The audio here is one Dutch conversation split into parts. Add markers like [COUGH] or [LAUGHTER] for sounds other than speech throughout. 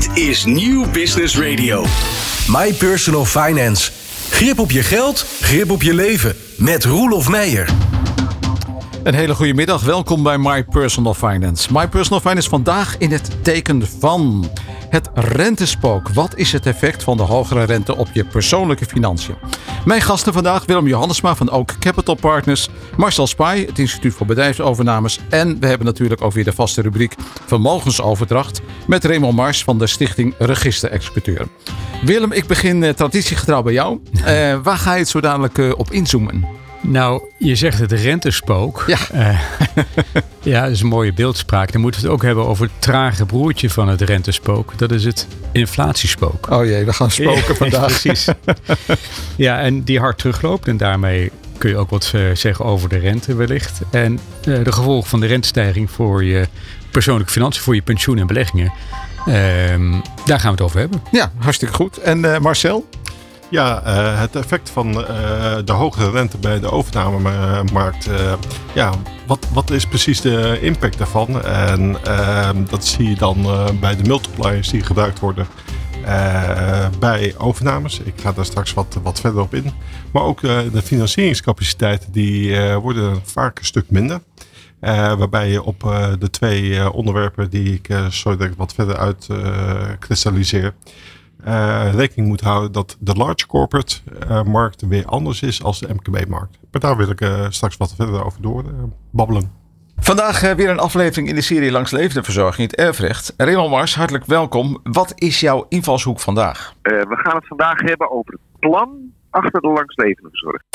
Dit is Nieuw Business Radio. My Personal Finance. Grip op je geld, grip op je leven. Met Roelof Meijer. Een hele goede middag. Welkom bij My Personal Finance. My Personal Finance vandaag in het teken van het rentespook. Wat is het effect van de hogere rente op je persoonlijke financiën? Mijn gasten vandaag Willem Johannesma van Oak Capital Partners, Marcel Spy, het Instituut voor Bedrijfsovernames en we hebben natuurlijk ook weer de vaste rubriek Vermogensoverdracht met Raymond Mars van de Stichting Register Executeur. Willem, ik begin uh, traditiegetrouw bij jou. Uh, [LAUGHS] waar ga je het zo dadelijk uh, op inzoomen? Nou, je zegt het rentespook. Ja. Uh, [LAUGHS] ja, dat is een mooie beeldspraak. Dan moeten we het ook hebben over het trage broertje van het rentespook. Dat is het inflatiespook. Oh jee, we gaan spoken [LAUGHS] vandaag. Precies. [LAUGHS] ja, en die hard terugloopt. En daarmee kun je ook wat uh, zeggen over de rente wellicht. En uh, de gevolgen van de rentestijging voor je persoonlijke financiën, voor je pensioen en beleggingen. Ehm, daar gaan we het over hebben. Ja, hartstikke goed. En Marcel? Ja, uh, het effect van uh, de hogere rente bij de overnamemarkt. Uh, ja, wat, wat is precies de impact daarvan? En ehm, dat zie je dan bij de multipliers die gebruikt worden bij overnames. Ik ga daar straks wat, wat verder op in. Maar ook de financieringscapaciteiten die worden vaak een stuk minder. waarbij je op de twee onderwerpen die ik zo ik wat verder uit kristalliseer rekening moet houden dat de large corporate uh, markt weer anders is als de MKB-markt. Maar daar wil ik uh, straks wat verder over doorbabbelen. Vandaag weer een aflevering in de serie Langs Levende Verzorging, het erfrecht. Raymond Mars, hartelijk welkom. Wat is jouw invalshoek vandaag? we gaan het vandaag hebben over het plan achter de Langs Levende Verzorging.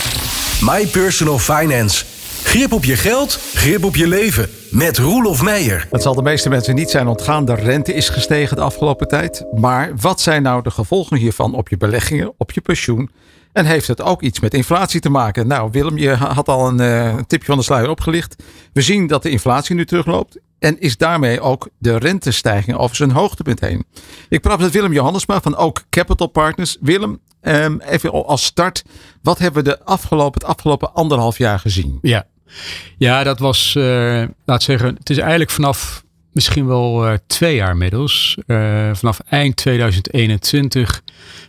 My Personal Finance. Grip op je geld, grip op je leven. Met Roelof Meijer. Het zal de meeste mensen niet zijn ontgaan. De rente is gestegen de afgelopen tijd. Maar wat zijn nou de gevolgen hiervan op je beleggingen, op je pensioen? En heeft het ook iets met inflatie te maken? Nou, Willem, je had al een uh, tipje van de sluier opgelicht. We zien dat de inflatie nu terugloopt. En is daarmee ook de rentestijging over zijn hoogtepunt heen. Ik praat met Willem Johannesma van Ook Capital Partners. Willem, um, even als start. Wat hebben we de afgelopen, het afgelopen anderhalf jaar gezien? Ja, ja, dat was, uh, laat zeggen, het is eigenlijk vanaf misschien wel uh, twee jaar inmiddels. Uh, vanaf eind 2021,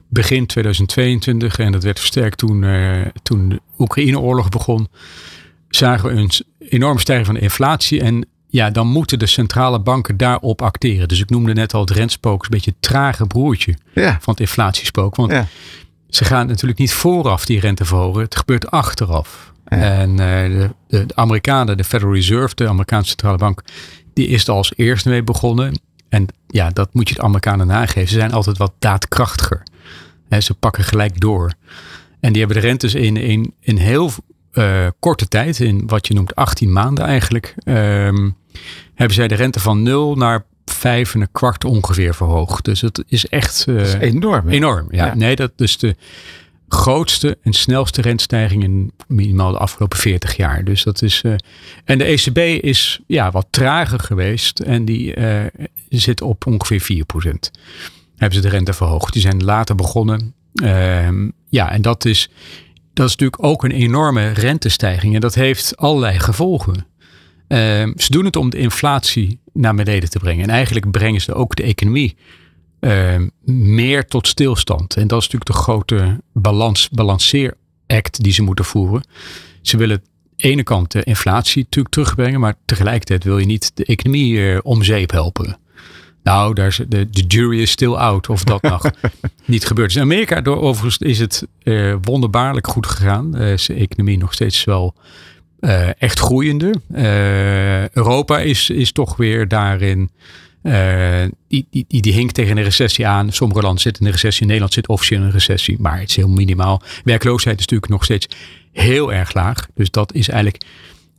begin 2022, en dat werd versterkt toen, toen de Oekraïne-oorlog begon, zagen we een enorme stijging van de inflatie. En ja, dan moeten de centrale banken daarop acteren. Dus ik noemde net al het rentspook, een beetje het trage broertje ja. van het inflatiespook. Want ja. ze gaan natuurlijk niet vooraf die rente verhogen, het gebeurt achteraf. Ja. En uh, de, de, Amerikanen, de Federal Reserve, de Amerikaanse centrale bank, die is er als eerste mee begonnen. En ja, dat moet je de Amerikanen nageven. Ze zijn altijd wat daadkrachtiger. Ze pakken gelijk door. En die hebben de rentes in, in, in heel uh, korte tijd, in wat je noemt 18 maanden eigenlijk, um, hebben zij de rente van 0 naar vijf en een kwart ongeveer verhoogd. Dus het is echt uh, dat is enorm. Enorm, ja. ja. Nee, dat dus de grootste en snelste rentstijging in minimaal de afgelopen 40 jaar. Dus dat is. Uh, en de ECB is ja, wat trager geweest en die uh, zit op ongeveer 4%. Hebben ze de rente verhoogd. Die zijn later begonnen. Uh, ja, en dat is, dat is natuurlijk ook een enorme rentestijging. En dat heeft allerlei gevolgen. Ehm, ze doen het om de inflatie naar beneden te brengen. En eigenlijk brengen ze ook de economie uh, meer tot stilstand. En dat is natuurlijk de grote balans, balanceeract die ze moeten voeren. Ze willen aan de ene kant de inflatie natuurlijk terugbrengen, maar tegelijkertijd wil je niet de economie uh, om zeep helpen. Nou, daar is, de, de jury is still out of dat [LAUGHS] nog niet gebeurd is. In Amerika door, overigens is het uh, wonderbaarlijk goed gegaan. Uh, is de economie nog steeds wel uh, echt groeiende. Europa is, is toch weer daarin uh, die, die, die, hinkt tegen een recessie aan. Sommige landen zitten in een recessie. Nederland zit officieel in een recessie. Maar het is heel minimaal. Werkloosheid is natuurlijk nog steeds heel erg laag. Dus dat is eigenlijk,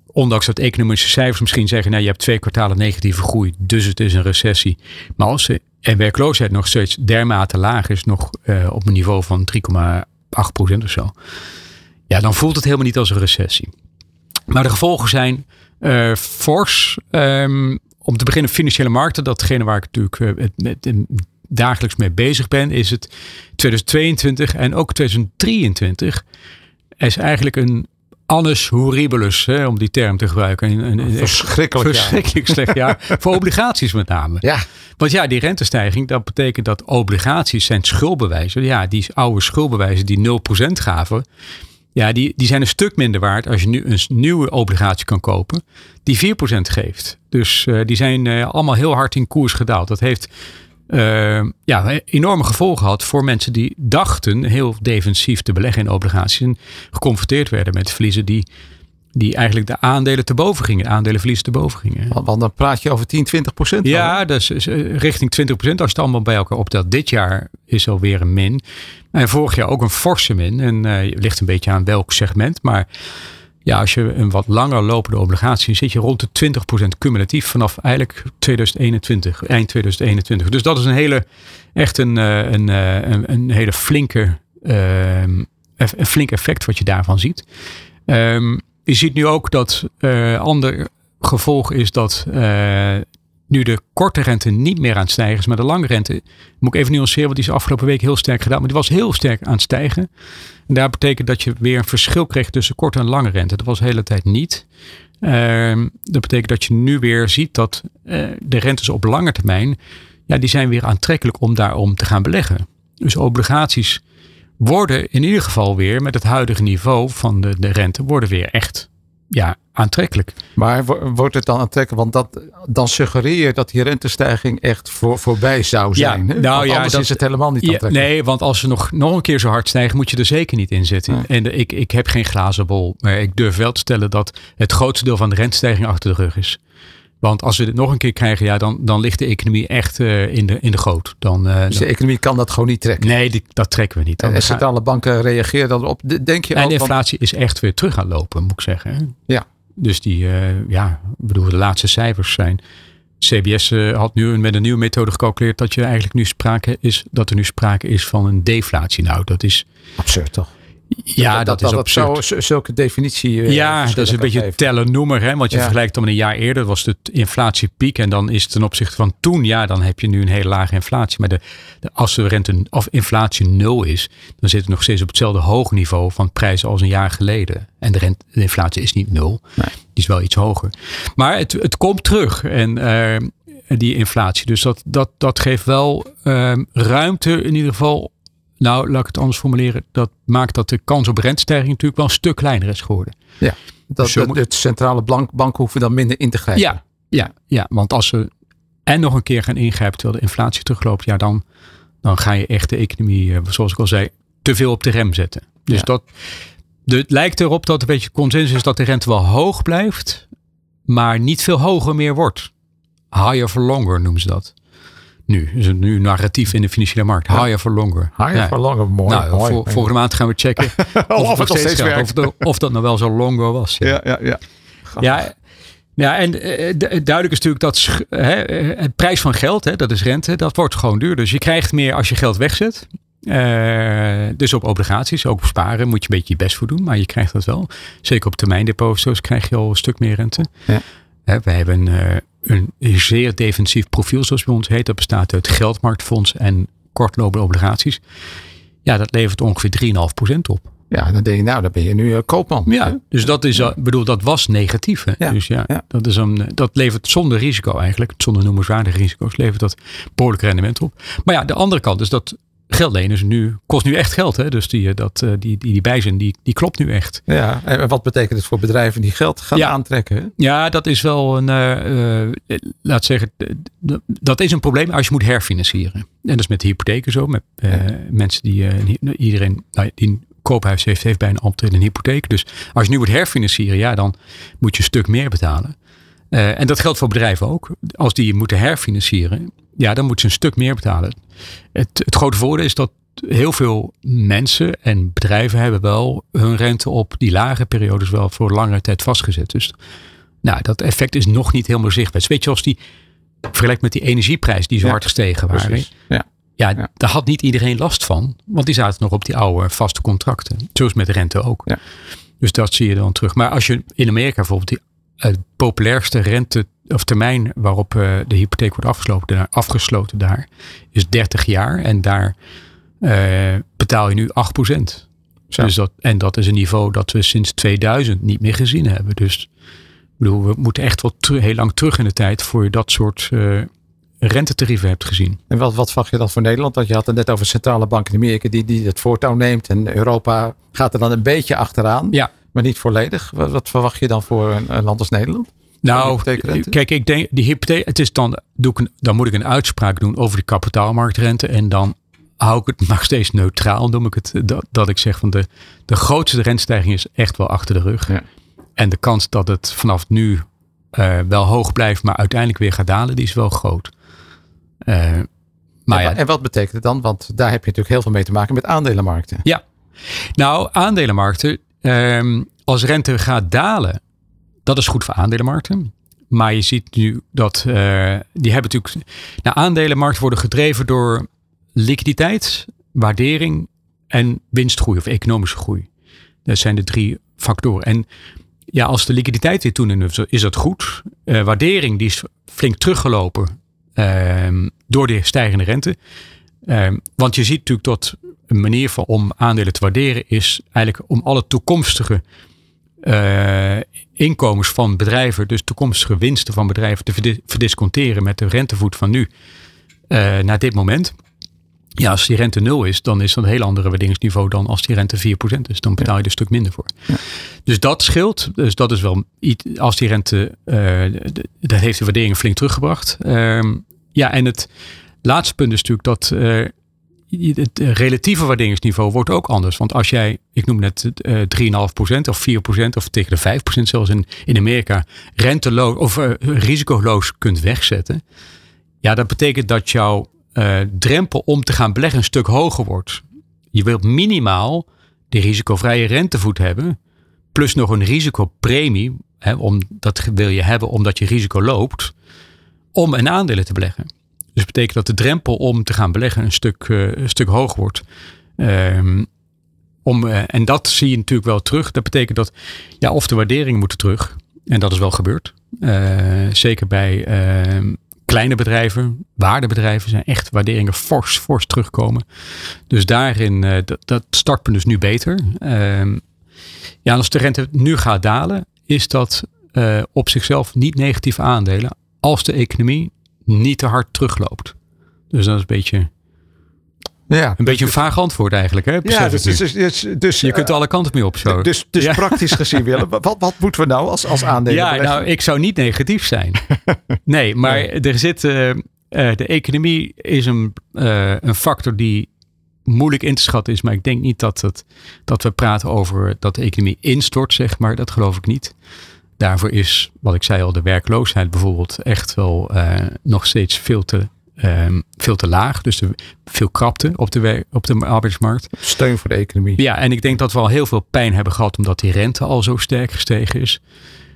ondanks dat economische cijfers misschien zeggen, nou je hebt twee kwartalen negatieve groei, dus het is een recessie. Maar als de en werkloosheid nog steeds dermate laag is, nog uh, op een niveau van 3,8% of zo. Ja, dan voelt het helemaal niet als een recessie. Maar de gevolgen zijn uh, fors. Um, om te beginnen financiële markten, datgene waar ik natuurlijk met, met, dagelijks mee bezig ben, is het 2022 en ook 2023 is eigenlijk een annus horribilus, hè, om die term te gebruiken. Een, een, een Verschrikkelijk jaar. verschrikkelijk slecht jaar. [LAUGHS] voor obligaties met name. Ja, Want ja, die rentestijging, dat betekent dat obligaties zijn schuldbewijzen. Ja, die oude schuldbewijzen die 0% gaven. Ja, die, die zijn een stuk minder waard als je nu een nieuwe obligatie kan kopen. Die 4% geeft. Dus eh, die zijn eh, allemaal heel hard in koers gedaald. Dat heeft eh, ja, enorme gevolgen gehad voor mensen die dachten heel defensief te beleggen in obligaties. En geconfronteerd werden met verliezen die, die eigenlijk de aandelen te boven gingen. Aandelenverliezen te boven gingen. want, want dan praat je over 10, 20 procent. Ja, dus richting 20%. Als je het allemaal bij elkaar optelt. Dit jaar is alweer een min. En vorig jaar ook een forse min. En eh ligt een beetje aan welk segment. Maar ja, als je een wat langer lopende obligatie zit je rond de 20% cumulatief vanaf eigenlijk 2021, eind 2021. Dus dat is een hele, echt een, eh, een, een, een hele flinke, eff- een flink effect wat je daarvan ziet. Ehm, je ziet nu ook dat eh ander gevolg is dat eh, nu de korte rente niet meer aan het stijgen is, maar de lange rente, moet ik even nuanceren, want die is afgelopen week heel sterk gedaan, maar die was heel sterk aan het stijgen. En daar betekent dat je weer een verschil kreeg tussen korte en lange rente. Dat was de hele tijd niet. Ehm, dat betekent dat je nu weer ziet dat eh, de rentes op lange termijn, ja, die zijn weer aantrekkelijk om daarom te gaan beleggen. Dus obligaties worden in ieder geval weer met het huidige niveau van de, de rente, worden weer echt ja, aantrekkelijk. Maar wo- wordt het dan aantrekkelijk? Want dat, dan suggereer je dat die rentestijging echt voor, voorbij zou Ja, zijn. hè? nou Want ja, anders dat- is het helemaal niet Ja, aantrekkelijk. nee, want als ze nog, nog een keer zo hard stijgen, moet je er zeker niet in zitten. En ik, ik heb geen glazen bol, maar ik durf wel te stellen dat het grootste deel van de rentestijging achter de rug is. Want als we dit nog een keer krijgen, ja, dan, dan ligt de economie echt eh, in, de, in de goot. Dan, eh, Dus de economie kan dat gewoon niet trekken. nee, die- dat trekken we niet. En de centrale banken reageren dan op. De- Denk je en ook, de want- inflatie is echt weer terug gaan lopen, moet ik zeggen. Ja. Dus die, eh, ja, bedoel, de laatste cijfers zijn. CBS had nu met een nieuwe methode gecalculeerd dat je eigenlijk nu sprake is, dat er nu sprake is van een deflatie. Nou, dat is, absurd toch? Ja, dat, is absurd. zo, zulke definitie. eh, Ja, dat is een beetje tellen noemer. Hè? Want je Ja. vergelijkt dan met een jaar eerder. was de inflatiepiek. En dan is het ten opzichte van toen. Ja, dan heb je nu een hele lage inflatie. Maar de, de, als de rente of inflatie nul is. Dan zitten we nog steeds op hetzelfde hoog niveau van prijzen als een jaar geleden. En de, rente, de inflatie is niet nul. Die is wel iets hoger. Maar het, het komt terug. En eh, die inflatie. Dus dat, dat, dat geeft wel eh, ruimte in ieder geval nou, laat ik het anders formuleren. Dat maakt dat de kans op rentestijging natuurlijk wel een stuk kleiner is geworden. Ja, dat, moet- de centrale bank, banken hoeven dan minder in te grijpen. Ja, ja, ja, want als ze en nog een keer gaan ingrijpen terwijl de inflatie terugloopt, ja, dan, dan ga je echt de economie, eh, zoals ik al zei, te veel op de rem zetten. Dus Ja. dat de, het lijkt erop dat een beetje consensus is dat de rente wel hoog blijft, maar niet veel hoger meer wordt. Higher for longer noemen ze dat. Nu is het nu narratief in de financiële markt. Higher for longer. Higher Ja. for longer, mooi. Nou, mooi. vol- volgende maand gaan we checken [LAUGHS] of, het nog steeds steeds. Of, dat- of dat nou wel zo longer was. Ja, ja, ja. Ja, ja en eh, du- duidelijk is natuurlijk dat hè, eh, het prijs van geld, hè, dat is rente, dat wordt gewoon duur. Dus je krijgt meer als je geld wegzet. Eh, dus op obligaties, ook op sparen, moet je een beetje je best voor doen, maar je krijgt dat wel. Zeker op termijndeposito's krijg je al een stuk meer rente. Ja. Hè, we hebben eh, een zeer defensief profiel, zoals bij ons heet. Dat bestaat uit geldmarktfonds en kortlopende obligaties. Ja, dat levert ongeveer 3,5% op. Ja, dan denk je, nou, dan ben je nu eh, koopman. Ja, dus dat is, uh, bedoel, dat was negatief. Hè? Ja, Dus ja, ja. Dat, is een, dat levert zonder risico eigenlijk, zonder noemenswaardige risico's, levert dat behoorlijk rendement op. Maar ja, de andere kant is dat geldleners nu, kost nu echt geld. Hè? Dus die, eh, dat, eh, die, die, die bijzin, die, die klopt nu echt. Ja, en wat betekent het voor bedrijven die geld gaan Ja. aantrekken? hè? Ja, dat is wel een, eh, laat zeggen, dat is een probleem als je moet herfinancieren. En dat is met de hypotheken zo. Met mensen die, een hy- iedereen nou, die een koophuis heeft, heeft bijna altijd een hypotheek. Dus als je nu moet herfinancieren, ja, dan moet je een stuk meer betalen. En dat geldt voor bedrijven ook. Als die moeten herfinancieren, ja, dan moeten ze een stuk meer betalen. Het, het grote voordeel is dat heel veel mensen en bedrijven hebben wel hun rente op die lage periodes wel voor langere tijd vastgezet. Dus nou, dat effect is nog niet helemaal zichtbaar. Dus weet je, als die vergelijkt met die energieprijs die zo Ja, hard gestegen waren. Ja. Ja, Ja. daar had niet iedereen last van. Want die zaten nog op die oude vaste contracten. Zoals met rente ook. Ja. Dus dat zie je dan terug. Maar als je in Amerika bijvoorbeeld die eh, populairste rente of termijn waarop eh, de hypotheek wordt afgesloten daar, afgesloten daar is 30 jaar. En daar eh, betaal je nu 8%. Zo. Dus dat, en dat is een niveau dat we sinds 2000 niet meer gezien hebben. Dus bedoel, we moeten echt wel heel lang terug in de tijd voor je dat soort eh rentetarieven hebt gezien. En wat, wat verwacht je dan voor Nederland? Want je had het net over centrale bank in Amerika die, die het voortouw neemt. En Europa gaat er dan een beetje achteraan. Ja. Maar niet volledig. Wat, wat verwacht je dan voor een, een land als Nederland? Nou, hypotheekrente? kijk, ik denk die hypotheek, het is dan, doe ik een, dan moet ik een uitspraak doen over de kapitaalmarktrente. En dan hou ik het [LAUGHS] nog steeds neutraal. Noem ik het dat, dat ik zeg van de, de grootste rentestijging is echt wel achter de rug. Ja. En de kans dat het vanaf nu eh, wel hoog blijft, maar uiteindelijk weer gaat dalen, die is wel groot. Eh, maar ja, en wat betekent het dan? Want daar heb je natuurlijk heel veel mee te maken met aandelenmarkten. Ja, nou aandelenmarkten, ehm, als rente gaat dalen, dat is goed voor aandelenmarkten. Maar je ziet nu dat eh, die hebben natuurlijk. Nou, aandelenmarkten worden gedreven door liquiditeit, waardering en winstgroei of economische groei. Dat zijn de drie factoren. En ja, als de liquiditeit weer toeneemt, is dat goed. Eh, waardering die is flink teruggelopen ehm, door de stijgende rente. Ehm, want je ziet natuurlijk dat een manier van, om aandelen te waarderen is eigenlijk om alle toekomstige eh, inkomens van bedrijven, dus toekomstige winsten van bedrijven, te verdi- verdisconteren met de rentevoet van nu eh, naar dit moment. Ja, als die rente nul is, dan is dat een heel ander waarderingsniveau dan als die rente 4% is. Dan betaal je er een stuk minder voor. Dus dat scheelt. Dus dat is wel iets, als die rente, eh, dat heeft de waardering flink teruggebracht. Ehm, ja, en het laatste punt is natuurlijk dat eh, het relatieve waarderingsniveau wordt ook anders. Want als jij, ik noem net eh 3,5% of 4% of tegen de 5% zelfs in, in Amerika renteloos of eh, risicoloos kunt wegzetten. Ja, dat betekent dat jouw drempel om te gaan beleggen een stuk hoger wordt. Je wilt minimaal de risicovrije rentevoet hebben. Plus nog een risicopremie. Hè, om, dat wil je hebben omdat je risico loopt. Om een aandelen te beleggen. Dus dat betekent dat de drempel om te gaan beleggen een stuk, eh, een stuk hoger wordt. Ehm, om, eh, en dat zie je natuurlijk wel terug. Dat betekent dat ja, of de waarderingen moeten terug. En dat is wel gebeurd. Eh, zeker bij ehm, kleine bedrijven, waardebedrijven zijn echt waarderingen fors, fors terugkomen. Dus daarin, dat, startpunt is nu beter. Ehm, ja, als de rente nu gaat dalen, is dat op zichzelf niet negatief aandelen als de economie niet te hard terugloopt. Dus dat is een beetje Ja, een, beetje een vaag antwoord eigenlijk. Hè? ja dus, dus, dus, dus, je kunt eh, alle kanten mee op zo. dus, dus Ja. praktisch gezien, Willem, [LAUGHS] wat, wat moeten we nou als, als aandelen Ja, nou, ik zou niet negatief zijn. [LAUGHS] nee, maar er zit. eh, eh, de economie is een, een factor die moeilijk in te schatten is. Maar ik denk niet dat, het, dat we praten over dat de economie instort, zeg maar. Dat geloof ik niet. Daarvoor is, wat ik zei al, de werkloosheid bijvoorbeeld echt wel eh, nog steeds veel te, ehm, veel te laag. Dus de, veel krapte op de, op de arbeidsmarkt. steun voor de economie. Ja, en ik denk dat we al heel veel pijn hebben gehad omdat die rente al zo sterk gestegen is.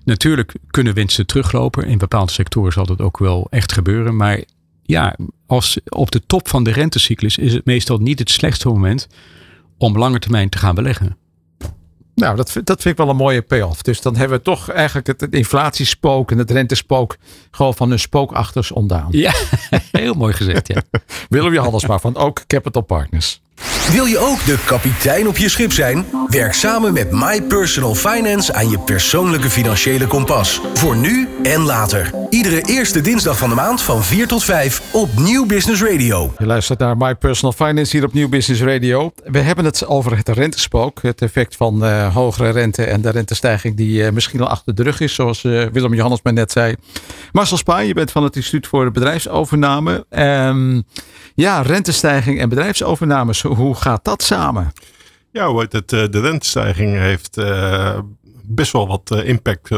Natuurlijk kunnen winsten teruglopen. In bepaalde sectoren zal dat ook wel echt gebeuren. Maar ja, als op de top van de rentecyclus is het meestal niet het slechtste moment om lange termijn te gaan beleggen. Nou, dat, vind- dat vind ik wel een mooie payoff. Dus dan hebben we toch eigenlijk het, het inflatiespook en het rentespook gewoon van hun spookachters ontdaan. Ja, [LAUGHS] heel mooi gezegd. Ja. [LAUGHS] Willem Johannesma van ook Capital Partners. Wil je ook de kapitein op je schip zijn? Werk samen met My Personal Finance aan je persoonlijke financiële kompas. Voor nu en later. Iedere eerste dinsdag van de maand van 4 tot 5 op Nieuw Business Radio. Je luistert naar My Personal Finance hier op Nieuw Business Radio. We hebben het over het rentespook. Het effect van eh, hogere rente en de rentestijging die eh, misschien al achter de rug is. Zoals eh, Willem Johannes maar net zei. Marcel Spaan, je bent van het Instituut voor Bedrijfsovername. Ehm, ja, rentestijging en bedrijfsovernames. Hoe gaat dat samen? Ja, het, eh, de rentestijging heeft eh, best wel wat eh, impact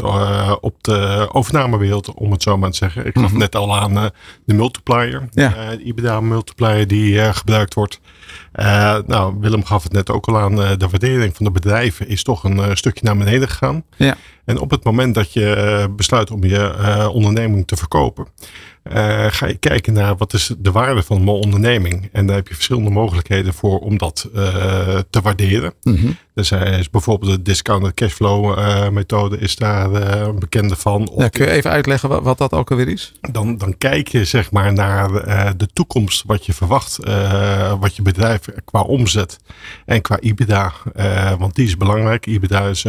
op de overnamewereld, om het zo maar te zeggen. Ik gaf net al aan de multiplier, Ja. de IBDA multiplier die gebruikt wordt. Eh, nou, Willem gaf het net ook al aan, de waardering van de bedrijven is toch een stukje naar beneden gegaan. Ja. En op het moment dat je besluit om je onderneming te verkopen, eh, ga je kijken naar wat is de waarde van mijn onderneming. En daar heb je verschillende mogelijkheden voor om dat eh, te waarderen. Dus hij is bijvoorbeeld de discounted cashflow uh, methode is daar uh, een bekende van. Ja, kun je even uitleggen wat, wat, dat ook alweer is? Dan, dan kijk je zeg maar naar uh, de toekomst, wat je verwacht, wat je bedrijf qua omzet en qua EBITDA. want die is belangrijk. EBITDA is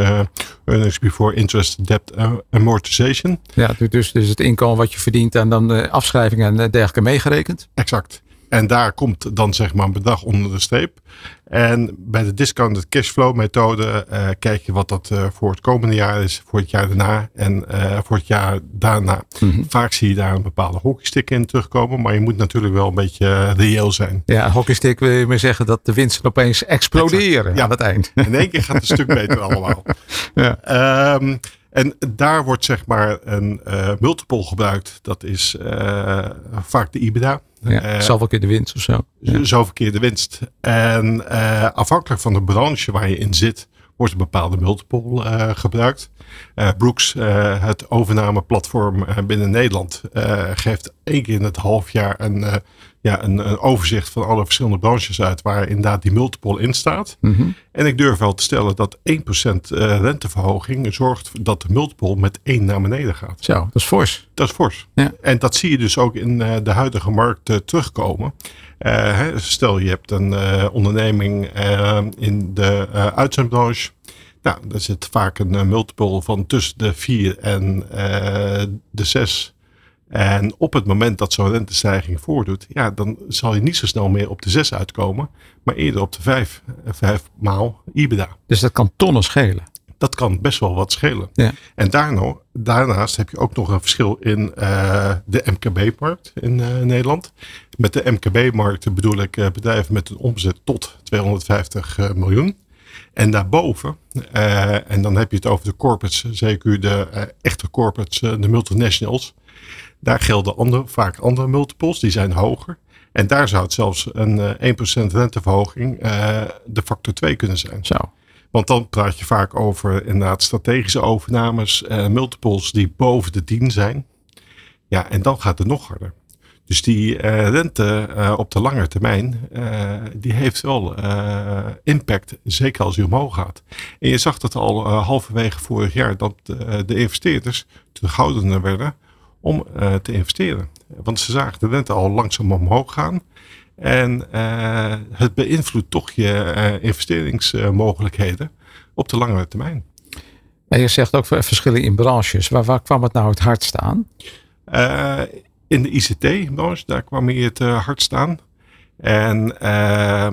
earnings before interest, debt amortization. Ja, dus, dus het inkomen wat je verdient en dan de afschrijvingen en dergelijke meegerekend? Exact. En daar komt dan zeg maar een bedrag onder de streep. En bij de discounted cashflow methode uh, kijk je wat dat uh, voor het komende jaar is, voor het jaar daarna en uh, voor het jaar daarna. Mm -hmm. Vaak zie je daar een bepaalde hockeystick in terugkomen, maar je moet natuurlijk wel een beetje reëel zijn. Ja, hockeystick wil je maar zeggen dat de winsten opeens exploderen ja. aan het eind. In één keer gaat het een stuk beter allemaal. [LAUGHS] Ja. Um, en daar wordt zeg maar een uh, multiple gebruikt. Dat is uh, vaak de EBITDA. Ja, uh, zoveel keer de winst of zo. Ja. Zoveel keer de winst. En afhankelijk van de branche waar je in zit, wordt een bepaalde multiple gebruikt. Brooks, het overnameplatform binnen Nederland, geeft één keer in het half jaar een ja, een, een, overzicht van alle verschillende branches uit waar inderdaad die multiple in staat. Mm -hmm. En ik durf wel te stellen dat 1% renteverhoging zorgt dat de multiple met 1 naar beneden gaat. Zo, dat is fors. Dat is fors. Ja. En dat zie je dus ook in uh, de huidige markt terugkomen. Uh, stel je hebt een onderneming in de uitzendbranche. Nou, daar zit vaak een multiple van tussen de 4 en de 6. En op het moment dat zo'n rentestijging voordoet, ja, dan zal je niet zo snel meer op de 6 uitkomen, maar eerder op de 5, 5 maal IBDA. Dus dat kan tonnen schelen. Dat kan best wel wat schelen. Ja. En daarno, daarnaast heb je ook nog een verschil in uh, de MKB-markt in uh, Nederland. Met de MKB-markt bedoel ik uh, bedrijven met een omzet tot 250 miljoen. En daarboven, en dan heb je het over de corporates, zeker de echte corporates, de multinationals. Daar gelden andere, vaak andere multiples, die zijn hoger. En daar zou het zelfs een uh, 1% renteverhoging uh, de factor 2 kunnen zijn. Zo. Want dan praat je vaak over inderdaad strategische overnames, uh, multiples die boven de 10 zijn. Ja, en dan gaat het nog harder. Dus die rente op de lange termijn, die heeft wel impact, zeker als die omhoog gaat. En je zag dat al halverwege vorig jaar, dat de investeerders terughoudender werden om uh, te investeren. Want ze zagen de rente al langzaam omhoog gaan. En uh, het beïnvloedt toch je uh, investeringsmogelijkheden op de langere termijn. En je zegt ook verschillen in branches. Waar, waar kwam het nou het hardst aan? in de ICT-branche, daar kwam je het hard staan. En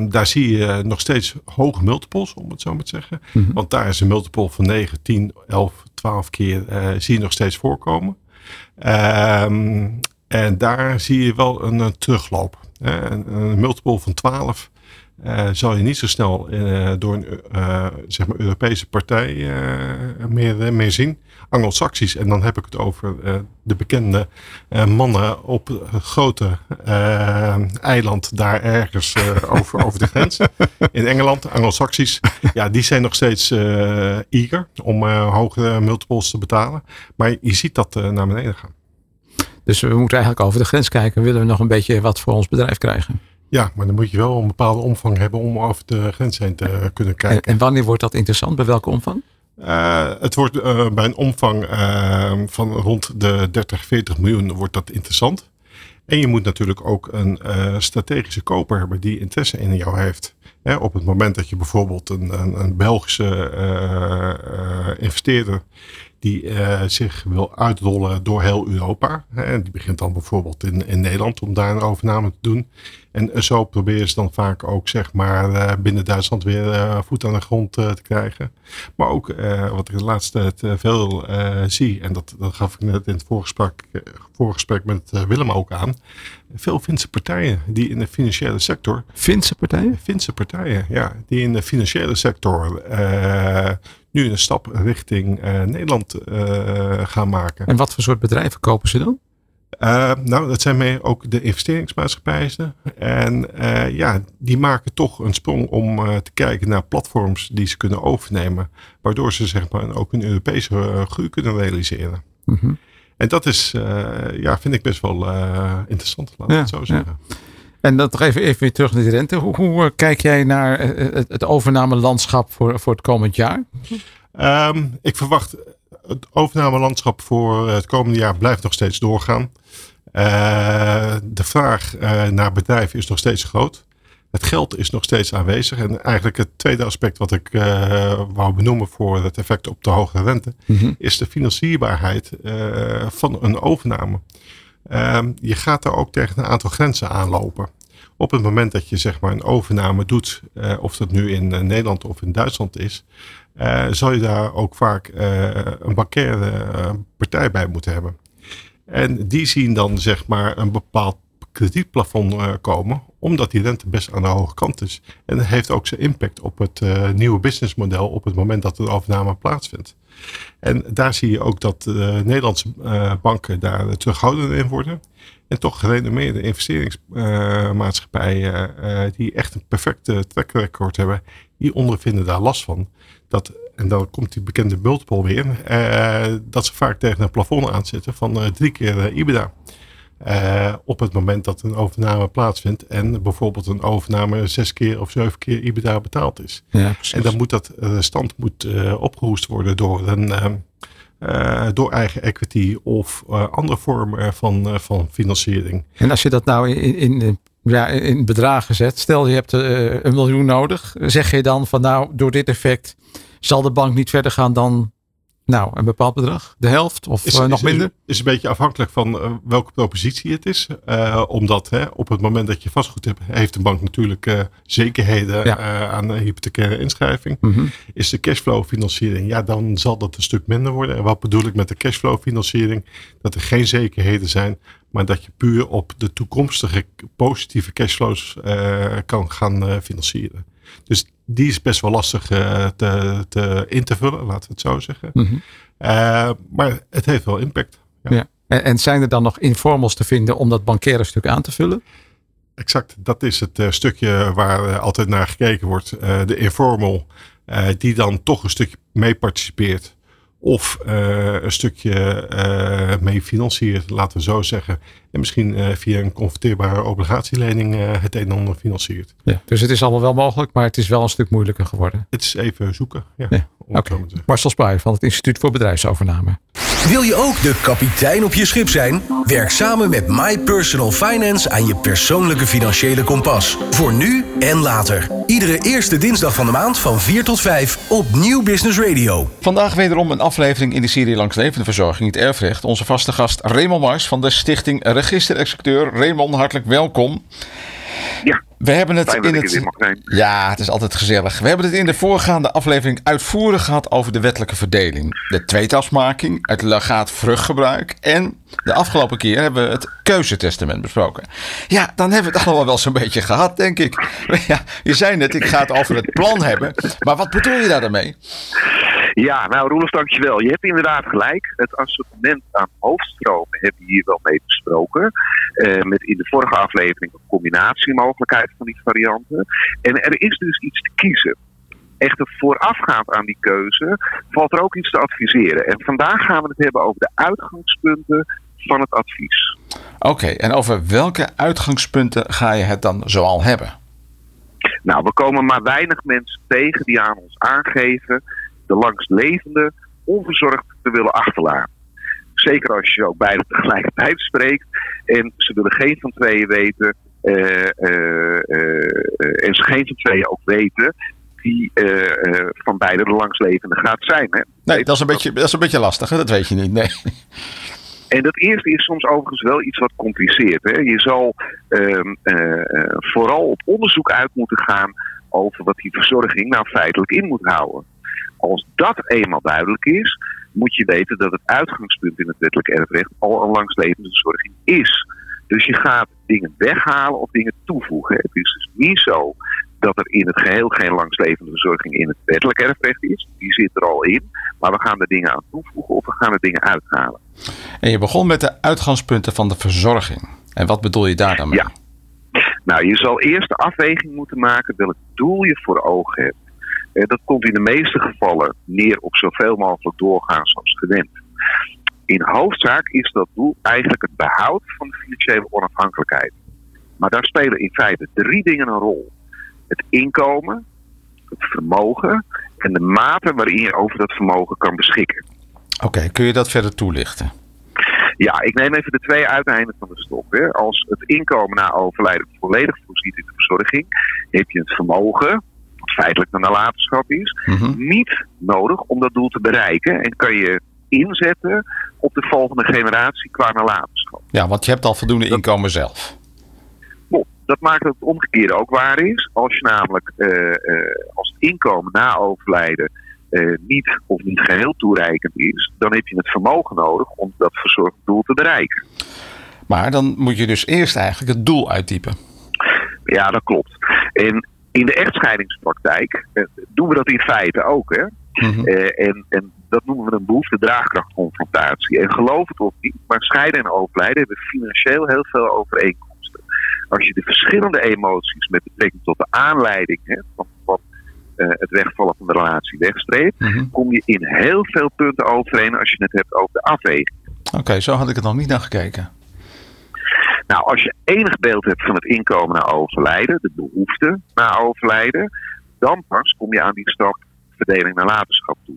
daar zie je nog steeds hoge multiples, om het zo maar te zeggen. Mm -hmm. Want daar is een multiple van 9, 10, 11, 12 keer zie je nog steeds voorkomen. Um, en daar zie je wel een, een terugloop. Een, een, multiple van 12 uh, zal je niet zo snel uh, door een uh, zeg maar Europese partij meer, meer zien. Anglo-Saxisch. En dan heb ik het over de bekende mannen op het grote eiland daar ergens over, over de grens. In Engeland, Anglo-Saxisch. Ja, die zijn nog steeds eager om hogere multiples te betalen. Maar je ziet dat naar beneden gaan. Dus we moeten eigenlijk over de grens kijken. Willen we nog een beetje wat voor ons bedrijf krijgen? Ja, maar dan moet je wel een bepaalde omvang hebben om over de grens heen te kunnen kijken. En, en wanneer wordt dat interessant? Bij welke omvang? Uh, het wordt uh, bij een omvang uh, van rond de 30, 40 miljoen wordt dat interessant. En je moet natuurlijk ook een strategische koper hebben die interesse in jou heeft. Hè, op het moment dat je bijvoorbeeld een, een, een Belgische investeerder die uh, zich wil uitrollen door heel Europa. En die begint dan bijvoorbeeld in, in Nederland om daar een overname te doen. En zo proberen ze dan vaak ook zeg maar uh, binnen Duitsland weer uh, voet aan de grond te krijgen. Maar ook wat ik de laatste tijd veel zie, en dat, dat gaf ik net in het voorgesprek, voorgesprek met Willem ook aan. Veel Finse partijen die in de financiële sector. Finse partijen? Finse partijen, ja. Die in de financiële sector nu een stap richting uh, Nederland uh, gaan maken. En wat voor soort bedrijven kopen ze dan? Uh, nou, dat zijn mee ook de investeringsmaatschappijen. En ja, die maken toch een sprong om te kijken naar platforms die ze kunnen overnemen. Waardoor ze zeg maar ook een Europese groei kunnen realiseren. Mm -hmm. En dat is, ja, vind ik best wel interessant, laat ik ja, het zo zeggen. Ja. En dan nog even, even weer terug naar de rente. Hoe, hoe kijk jij naar het, het overnamelandschap voor, voor het komend jaar? Ehm, ik verwacht het overnamelandschap voor het komende jaar blijft nog steeds doorgaan. Uh, de vraag uh, naar bedrijven is nog steeds groot. Het geld is nog steeds aanwezig. En eigenlijk het tweede aspect wat ik uh, wou benoemen voor het effect op de hoge rente, mm -hmm. is de financierbaarheid van een overname. Ehm, je gaat daar ook tegen een aantal grenzen aanlopen. Op het moment dat je zeg maar een overname doet, of dat nu in Nederland of in Duitsland is, uh, zal je daar ook vaak een bankaire partij bij moeten hebben. En die zien dan zeg maar een bepaald kredietplafond komen, omdat die rente best aan de hoge kant is. En dat heeft ook zijn impact op het nieuwe businessmodel op het moment dat de overname plaatsvindt. En daar zie je ook dat de Nederlandse banken daar terughoudend in worden. En toch gerenommeerde investeringsmaatschappijen die echt een perfecte track record hebben, die ondervinden daar last van dat, en dan komt die bekende multiple weer, uh, dat ze vaak tegen een plafond aanzitten van drie keer uh, IBDA. Op het moment dat een overname plaatsvindt en bijvoorbeeld een overname zes keer of zeven keer IBDA betaald is. Ja, en dan moet dat stand moet, opgehoest worden door een door eigen equity of andere vormen van, van financiering. En als je dat nou in, in, ja, in bedragen zet, stel je hebt een miljoen nodig, zeg je dan van nou door dit effect zal de bank niet verder gaan dan nou, een bepaald bedrag? De helft of is, uh, nog is, minder? Is, een beetje afhankelijk van uh, welke propositie het is. Uh, omdat hè, op het moment dat je vastgoed hebt, heeft de bank natuurlijk zekerheden ja. aan de hypothecaire inschrijving. Mm -hmm. Is de cashflow financiering, ja, dan zal dat een stuk minder worden. En wat bedoel ik met de cashflow financiering? Dat er geen zekerheden zijn, maar dat je puur op de toekomstige positieve cashflows kan gaan financieren. Dus die is best wel lastig uh, te, te, in te vullen, laten we het zo zeggen. Mm -hmm. uh, maar het heeft wel impact. Ja. ja. En, en, zijn er dan nog informals te vinden om dat bankaire stuk aan te vullen? Exact, dat is het uh, stukje waar altijd naar gekeken wordt. de informal, die dan toch een stukje mee participeert of uh, een stukje uh, mee financiert, laten we zo zeggen. En misschien uh, via een converteerbare obligatielening het een en ander financiert. Ja, dus het is allemaal wel mogelijk, maar het is wel een stuk moeilijker geworden. Het is even zoeken. Ja. Okay. Marcel Spuij van het Instituut voor Bedrijfsovername. Wil je ook de kapitein op je schip zijn? Werk samen met My Personal Finance aan je persoonlijke financiële kompas. Voor nu en later. Iedere eerste dinsdag van de maand van 4 tot 5 op Nieuw Business Radio. Vandaag wederom een aflevering in de serie Langs Levende Verzorging, het erfrecht. Onze vaste gast Raymond Mars van de Stichting Register-Executeur. Raymond, hartelijk welkom. Ja. We hebben het in het. Ja, het is altijd gezellig. We hebben het in de voorgaande aflevering uitvoerig gehad over de wettelijke verdeling. De tweetasmaking, het legaat vruchtgebruik. En de afgelopen keer hebben we het keuzetestament besproken. Ja, dan hebben we het allemaal wel zo'n beetje gehad, denk ik. [LAUGHS] Ja, je zei net, ik ga het over het plan hebben. Maar wat bedoel je daar dan mee? Ja, nou Roelof, dankjewel. Je hebt inderdaad gelijk. Het assortiment aan hoofdstromen hebben we hier wel mee besproken. Uh, met in de vorige aflevering een combinatiemogelijkheid van die varianten. En er is dus iets te kiezen. Echter voorafgaand aan die keuze valt er ook iets te adviseren. En vandaag gaan we het hebben over de uitgangspunten van het advies. Oké, en over welke uitgangspunten ga je het dan zoal hebben? Nou, we komen maar weinig mensen tegen die aan ons aangeven de langstlevende onverzorgd te willen achterlaten. Zeker als je ook beide tegelijkertijd spreekt en ze willen geen van tweeën weten uh, uh, uh, en ze geen van tweeën ook weten die van beide de langslevende gaat zijn. Hè? Nee, dat is, een beetje, dat is een beetje lastig, hè? dat weet je niet. Nee. En dat eerste is soms overigens wel iets wat compliceert. Hè? Je zal um, vooral op onderzoek uit moeten gaan over wat die verzorging nou feitelijk in moet houden. Als dat eenmaal duidelijk is, moet je weten dat het uitgangspunt in het wettelijk erfrecht al een langslevende verzorging is. Dus je gaat dingen weghalen of dingen toevoegen. Het is dus niet zo dat er in het geheel geen langslevende verzorging in het wettelijk erfrecht is. Die zit er al in. Maar we gaan er dingen aan toevoegen of we gaan er dingen uithalen. En je begon met de uitgangspunten van de verzorging. En wat bedoel je daar dan mee? Ja. Nou, je zal eerst de afweging moeten maken welk doel je voor ogen hebt. Eh, dat komt in de meeste gevallen neer op zoveel mogelijk doorgaan zoals gewend. In hoofdzaak is dat doel eigenlijk het behoud van de financiële onafhankelijkheid. Maar daar spelen in feite drie dingen een rol: het inkomen, het vermogen en de mate waarin je over dat vermogen kan beschikken. Oké, kun je dat verder toelichten? Ja, ik neem even de twee uiteinden van de stok. Hè. Als het inkomen na overlijden volledig voorziet in de verzorging, heb je het vermogen, wat feitelijk een nalatenschap is, Mhm. niet nodig om dat doel te bereiken. En kan je inzetten op de volgende generatie qua nalatenschap. Ja, want je hebt al voldoende inkomen zelf. Dat maakt dat het omgekeerde ook waar is. Als je namelijk eh, eh, als het inkomen na overlijden eh, niet of niet geheel toereikend is, dan heb je het vermogen nodig om dat verzorgd doel te bereiken. Maar dan moet je dus eerst eigenlijk het doel uittypen. Ja, dat klopt. En in de echtscheidingspraktijk eh, doen we dat in feite ook. Hè? Mhm. Eh, en, en dat noemen we een behoefte-draagkrachtconfrontatie. En geloof het of niet, maar scheiden en overlijden hebben financieel heel veel overeenkomsten. Als je de verschillende emoties met betrekking tot de aanleiding hè, van, van eh, het wegvallen van de relatie wegstreept, Mhm. kom je in heel veel punten overeen als je het hebt over de afweging. Oké, zo had ik het nog niet naar gekeken. Nou, als je enig beeld hebt van het inkomen na overlijden, de behoefte na overlijden, dan pas kom je aan die verdeling nalatenschap toe.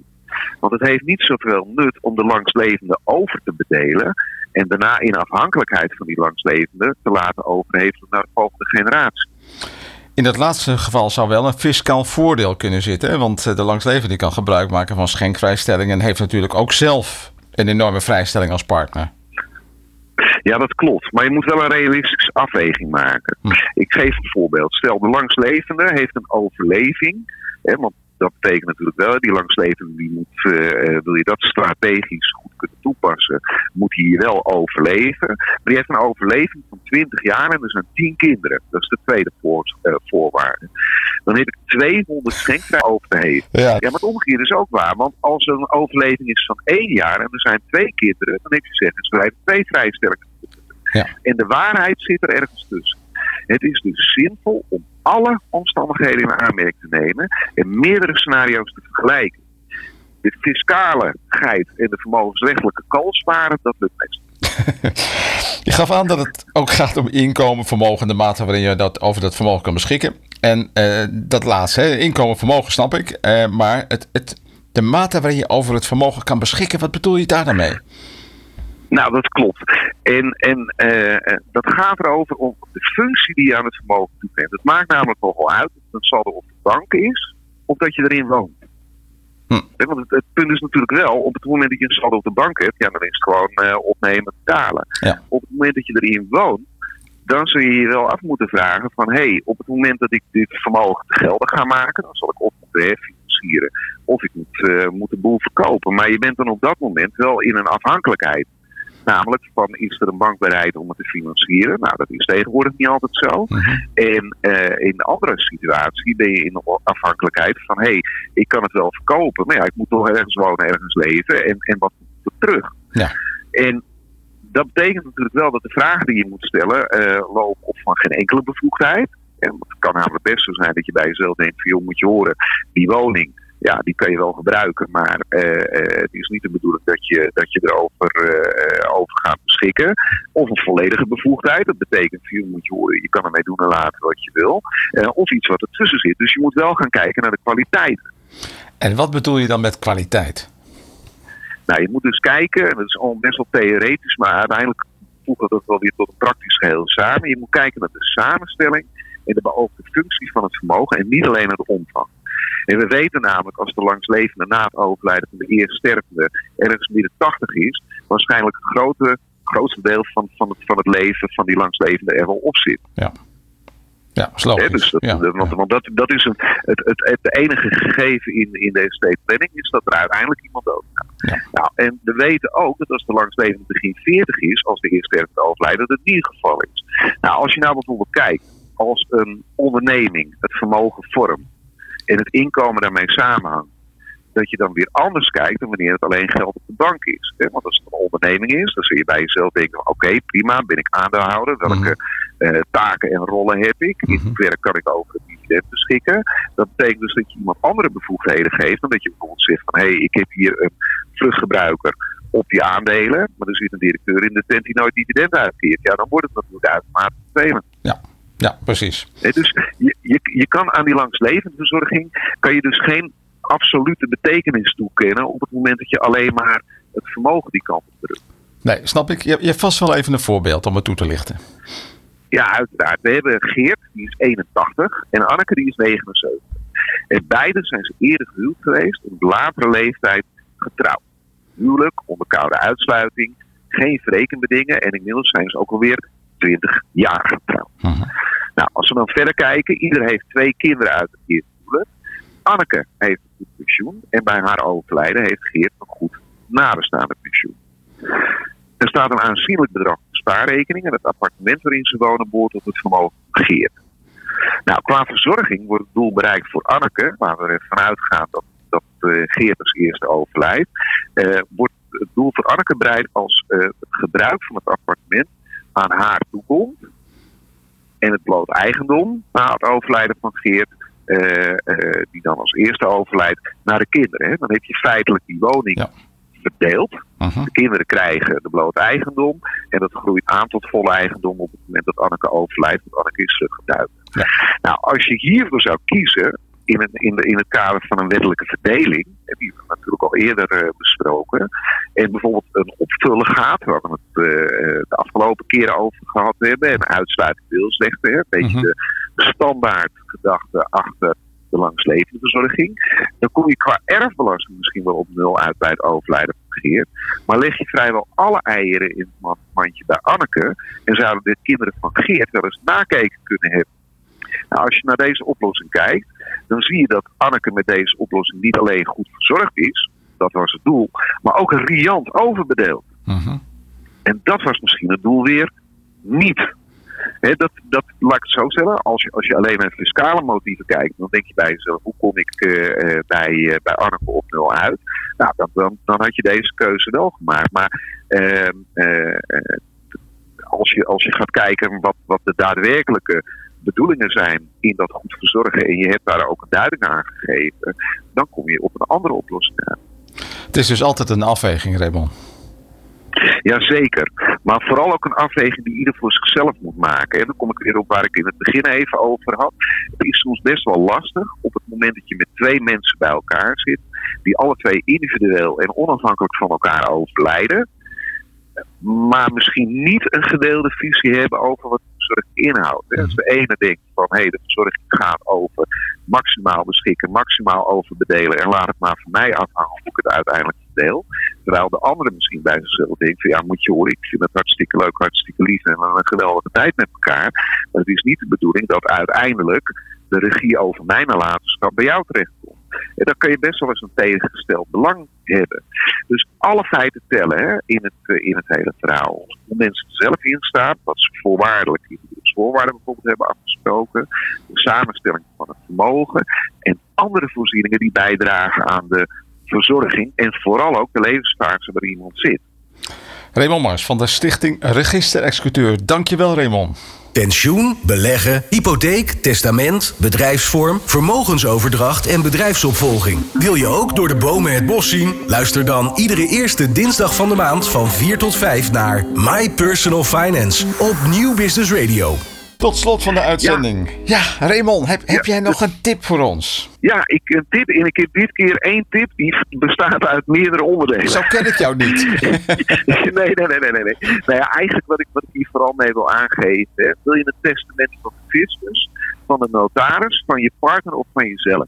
Want het heeft niet zoveel nut om de langslevende over te bedelen en daarna in afhankelijkheid van die langslevende te laten overhevelen naar de volgende generatie. In dat laatste geval zou wel een fiscaal voordeel kunnen zitten. Want eh, de langslevende kan gebruik maken van schenkvrijstelling. En heeft natuurlijk ook zelf een enorme vrijstelling als partner. Ja, dat klopt. Maar je moet wel een realistische afweging maken. Hm. Ik geef een voorbeeld. Stel, de langslevende heeft een overleving. Hè, want dat betekent natuurlijk wel, die langslevende die moet, eh, eh, wil je dat strategisch goed kunnen toepassen, moet hij hier wel overleven. Maar die heeft een overleving van 20 jaar en er zijn 10 kinderen. Dat is de tweede voor, eh, voorwaarde. Dan heb ik 200 schenkvrij over te geven. Ja. Ja, maar het omgekeerde is ook waar. Want als er een overleving is van één jaar en er zijn twee kinderen, dan heb je zeggen, ze blijven twee vrijstellingen. Ja. En de waarheid zit er ergens tussen. Het is dus zinvol om alle omstandigheden in aanmerking te nemen en meerdere scenario's te vergelijken. De fiscale geit en de vermogensrechtelijke koolsparen, dat lukt meestal. [LAUGHS] Je gaf aan dat het ook gaat om inkomen, vermogen, de mate waarin je dat, over dat vermogen kan beschikken. En eh, dat laatste, hè, inkomen, vermogen, snap ik. Eh, maar het, het, de mate waarin je over het vermogen kan beschikken, wat bedoel je daar dan mee? Nou, dat klopt. En, en eh, eh, dat gaat erover om de functie die je aan het vermogen toekent. Het maakt namelijk nogal uit of het een saldo op de bank is of dat je erin woont. Hm. Want het, het punt is natuurlijk wel, op het moment dat je een saldo op de bank hebt, ja, dan is het gewoon eh, opnemen en betalen. Ja. Op het moment dat je erin woont, dan zul je je wel af moeten vragen van hé, hey, op het moment dat ik dit vermogen te geldig ga maken, dan zal ik of moeten herfinancieren of ik moet, eh, moet de boel verkopen. Maar je bent dan op dat moment wel in een afhankelijkheid. Namelijk van is er een bank bereid om het te financieren? Nou, dat is tegenwoordig niet altijd zo. Mhm. En eh, in andere situatie ben je in de afhankelijkheid van hé, hey, ik kan het wel verkopen, maar ja, ik moet toch ergens wonen, ergens leven en, en wat moet er terug? Ja. En dat betekent natuurlijk wel dat de vragen die je moet stellen eh, lopen op van geen enkele bevoegdheid. En het kan namelijk best zo zijn dat je bij jezelf denkt van joh, moet je horen, die woning, ja, die kan je wel gebruiken, maar eh, eh, het is niet de bedoeling dat je, dat je erover eh, over gaat beschikken. Of een volledige bevoegdheid, dat betekent joh, moet je horen, je kan ermee doen en laten wat je wil. Of iets wat ertussen zit. Dus je moet wel gaan kijken naar de kwaliteit. En wat bedoel je dan met kwaliteit? Nou, je moet dus kijken, en dat is al best wel theoretisch, maar uiteindelijk voegt dat wel weer tot een praktisch geheel samen. Je moet kijken naar de samenstelling en de beoogde functie van het vermogen en niet alleen naar de omvang. En we weten namelijk als de langslevende na het overlijden van de eerste stervende ergens midden 80 is, waarschijnlijk het grote, grootste deel van, van, het, van het leven van die langslevende er wel op zit. Ja, logisch. dus dat, ja. want, want dat, dat is een, het, het, het enige gegeven in, in de estate planning is dat er uiteindelijk iemand doodgaat. Ja. Nou, en we weten ook dat als de langslevende begin 40 is, als de eerste sterfte overlijdt, dat het niet het geval is. Nou, als je nou bijvoorbeeld kijkt, als een onderneming het vermogen vormt en het inkomen daarmee samenhangt, dat je dan weer anders kijkt dan wanneer het alleen geld op de bank is. Want als het een onderneming is, dan zul je bij jezelf denken: oké, prima, ben ik aandeelhouder? Welke eh, taken en rollen heb ik? In Mhm. hoeverre kan ik over het dividend beschikken? Dat betekent dus dat je iemand andere bevoegdheden geeft dan dat je bijvoorbeeld zegt: van hé, hey, ik heb hier een vruchtgebruiker op die aandelen, maar er zit een directeur in de tent die nooit dividend uitkeert. Ja, dan wordt het natuurlijk automatisch vervelend. Ja, precies. dus je, je, kan aan die langslevendverzorging kan je dus geen absolute betekenis toekennen op het moment dat je alleen maar het vermogen die kant op drukt. Nee, snap ik. Je, je hebt vast wel even een voorbeeld om het toe te lichten. Ja, uiteraard. We hebben Geert, die is 81, en Anneke, die is 79. En beide zijn ze eerder gehuwd geweest, op latere leeftijd getrouwd. Huwelijk, onder koude uitsluiting, geen verrekenbedingen en inmiddels zijn ze ook alweer 20 jaar getrouwd. Mhm. Nou, als we dan verder kijken, ieder heeft twee kinderen uit het eerste. Anneke heeft een goed pensioen en bij haar overlijden heeft Geert een goed nabestaande pensioen. Er staat een aanzienlijk bedrag op spaarrekening en het appartement waarin ze wonen behoort op het vermogen van Geert. Nou, qua verzorging wordt het doel bereikt voor Anneke, waar we ervan uitgaan dat, dat uh, Geert als eerste overlijdt, uh, wordt het doel voor Anneke bereikt als uh, het gebruik van het appartement aan haar toekomt en het bloot eigendom na het overlijden van Geert, die dan als eerste overlijdt, naar de kinderen. Hè. Dan heb je feitelijk die woning. Ja verdeeld. Uh -huh. De kinderen krijgen de bloot eigendom. En dat groeit aan tot volle eigendom op het moment dat Anneke overlijdt. Want Anneke is geduid. Ja. Nou, als je hiervoor zou kiezen. In, een, in, de, in het kader van een wettelijke verdeling. Die we natuurlijk al eerder uh, besproken. En bijvoorbeeld een opvullen gaat. Waar we het uh, de afgelopen keren over gehad hebben. En uitsluiting deelsrechten. Een beetje -huh. de standaard gedachte achter de langslevensverzorging. Dan kom je qua erfbelasting misschien wel op nul uit bij het overlijden van Geert. Maar leg je vrijwel alle eieren in het mandje bij Anneke. En zouden de kinderen van Geert wel eens nakeken kunnen hebben. Nou, als je naar deze oplossing kijkt, dan zie je dat Anneke met deze oplossing niet alleen goed verzorgd is. Dat was het doel. Maar ook riant overbedeeld. Uh -huh. En dat was misschien het doel weer niet. He, dat, dat, laat ik het zo stellen. Als je, als je alleen naar fiscale motieven kijkt, dan denk je bij jezelf: hoe kom ik uh, bij, uh, bij Anneke op nul uit? Nou, dan, dan, dan had je deze keuze wel gemaakt. Maar uh, als, je, als je gaat kijken wat, wat de daadwerkelijke bedoelingen zijn in dat goed verzorgen en je hebt daar ook een duiding aan gegeven, dan kom je op een andere oplossing uit. Het is dus altijd een afweging, Raymond. Jazeker. Maar vooral ook een afweging die ieder voor zichzelf moet maken. En dan kom ik weer op waar ik in het begin even over had. Het is soms best wel lastig op het moment dat je met twee mensen bij elkaar zit. Die alle twee individueel en onafhankelijk van elkaar overlijden. Maar misschien niet een gedeelde visie hebben over wat verzorging inhoudt. Als de ene denkt van hé, hey, de verzorging gaat over maximaal beschikken, maximaal overbedelen. En laat het maar van mij afhangen hoe ik het uiteindelijk verdeel. Terwijl de andere misschien bij zichzelf denkt van ja, moet je horen, ik vind het hartstikke leuk, hartstikke lief en een geweldige tijd met elkaar. Maar het is niet de bedoeling dat uiteindelijk de regie over mijn nalatenschap bij jou terechtkomt. En dan kan je best wel eens een tegengesteld belang hebben. Dus alle feiten tellen hè, in, het, in het hele verhaal. Hoe mensen er zelf in staan, wat ze voorwaardelijk voorwaarden bijvoorbeeld hebben afgesproken, de samenstelling van het vermogen en andere voorzieningen die bijdragen aan de verzorging en vooral ook de levensfase waar iemand zit. Raymond Mars van de Stichting Register Executeur. Dankjewel Raymond. Pensioen, beleggen, hypotheek, testament, bedrijfsvorm, vermogensoverdracht en bedrijfsopvolging. Wil je ook door de bomen het bos zien? Luister dan iedere eerste dinsdag van de maand van 4 tot 5 naar My Personal Finance op Nieuw Business Radio. Tot slot van de uitzending. Ja, ja Raymond, heb, heb ja. jij nog een tip voor ons? Ja, ik een tip. En ik heb dit keer één tip die bestaat uit meerdere onderdelen. Zo ken ik jou niet. [LAUGHS] nee, nee, nee, nee, nee. nee. Nou ja, eigenlijk wat ik, wat ik hier vooral mee wil aangeven. Hè, wil je een testament van de fiscus, van de notaris, van je partner of van jezelf?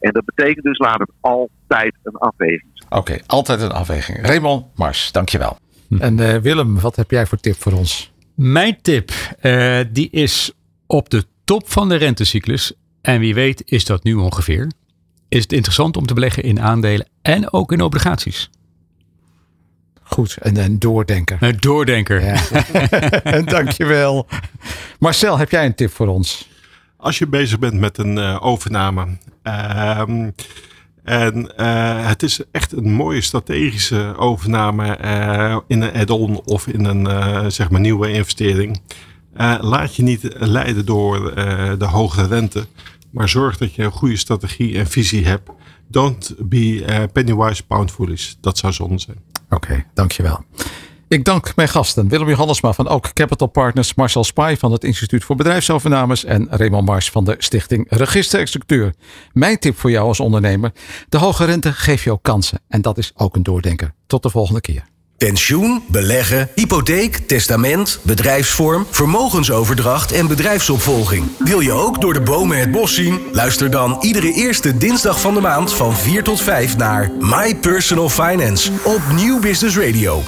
En dat betekent dus laat het altijd een afweging zijn. Oké, okay, altijd een afweging. Raymond Mars, dankjewel. Hm. En uh, Willem, wat heb jij voor tip voor ons? Mijn tip, uh, die is op de top van de rentecyclus. En wie weet is dat nu ongeveer. Is het interessant om te beleggen in aandelen en ook in obligaties. Goed, en een doordenker. Een doordenker. Ja. en [LAUGHS] dankjewel. Marcel, heb jij een tip voor ons? Als je bezig bent met een uh, overname. Um, en uh, het is echt een mooie strategische overname uh, in een add-on of in een uh, zeg maar nieuwe investering. laat je niet leiden door de hoge rente, maar zorg dat je een goede strategie en visie hebt. Don't be pennywise pound foolish. Dat zou zonde zijn. Oké, dankjewel. Ik dank mijn gasten Willem Johannesma van Ook Capital Partners, Marcel Spy van het Instituut voor Bedrijfsovernames en Raymond Mars van de Stichting Registerexecuteur. Mijn tip voor jou als ondernemer: de hoge rente geeft jou kansen en dat is ook een doordenker. Tot de volgende keer. Pensioen, beleggen, hypotheek, testament, bedrijfsvorm, vermogensoverdracht en bedrijfsopvolging. Wil je ook door de bomen het bos zien? Luister dan iedere eerste dinsdag van de maand van 4 tot 5 naar My Personal Finance op Nieuw Business Radio.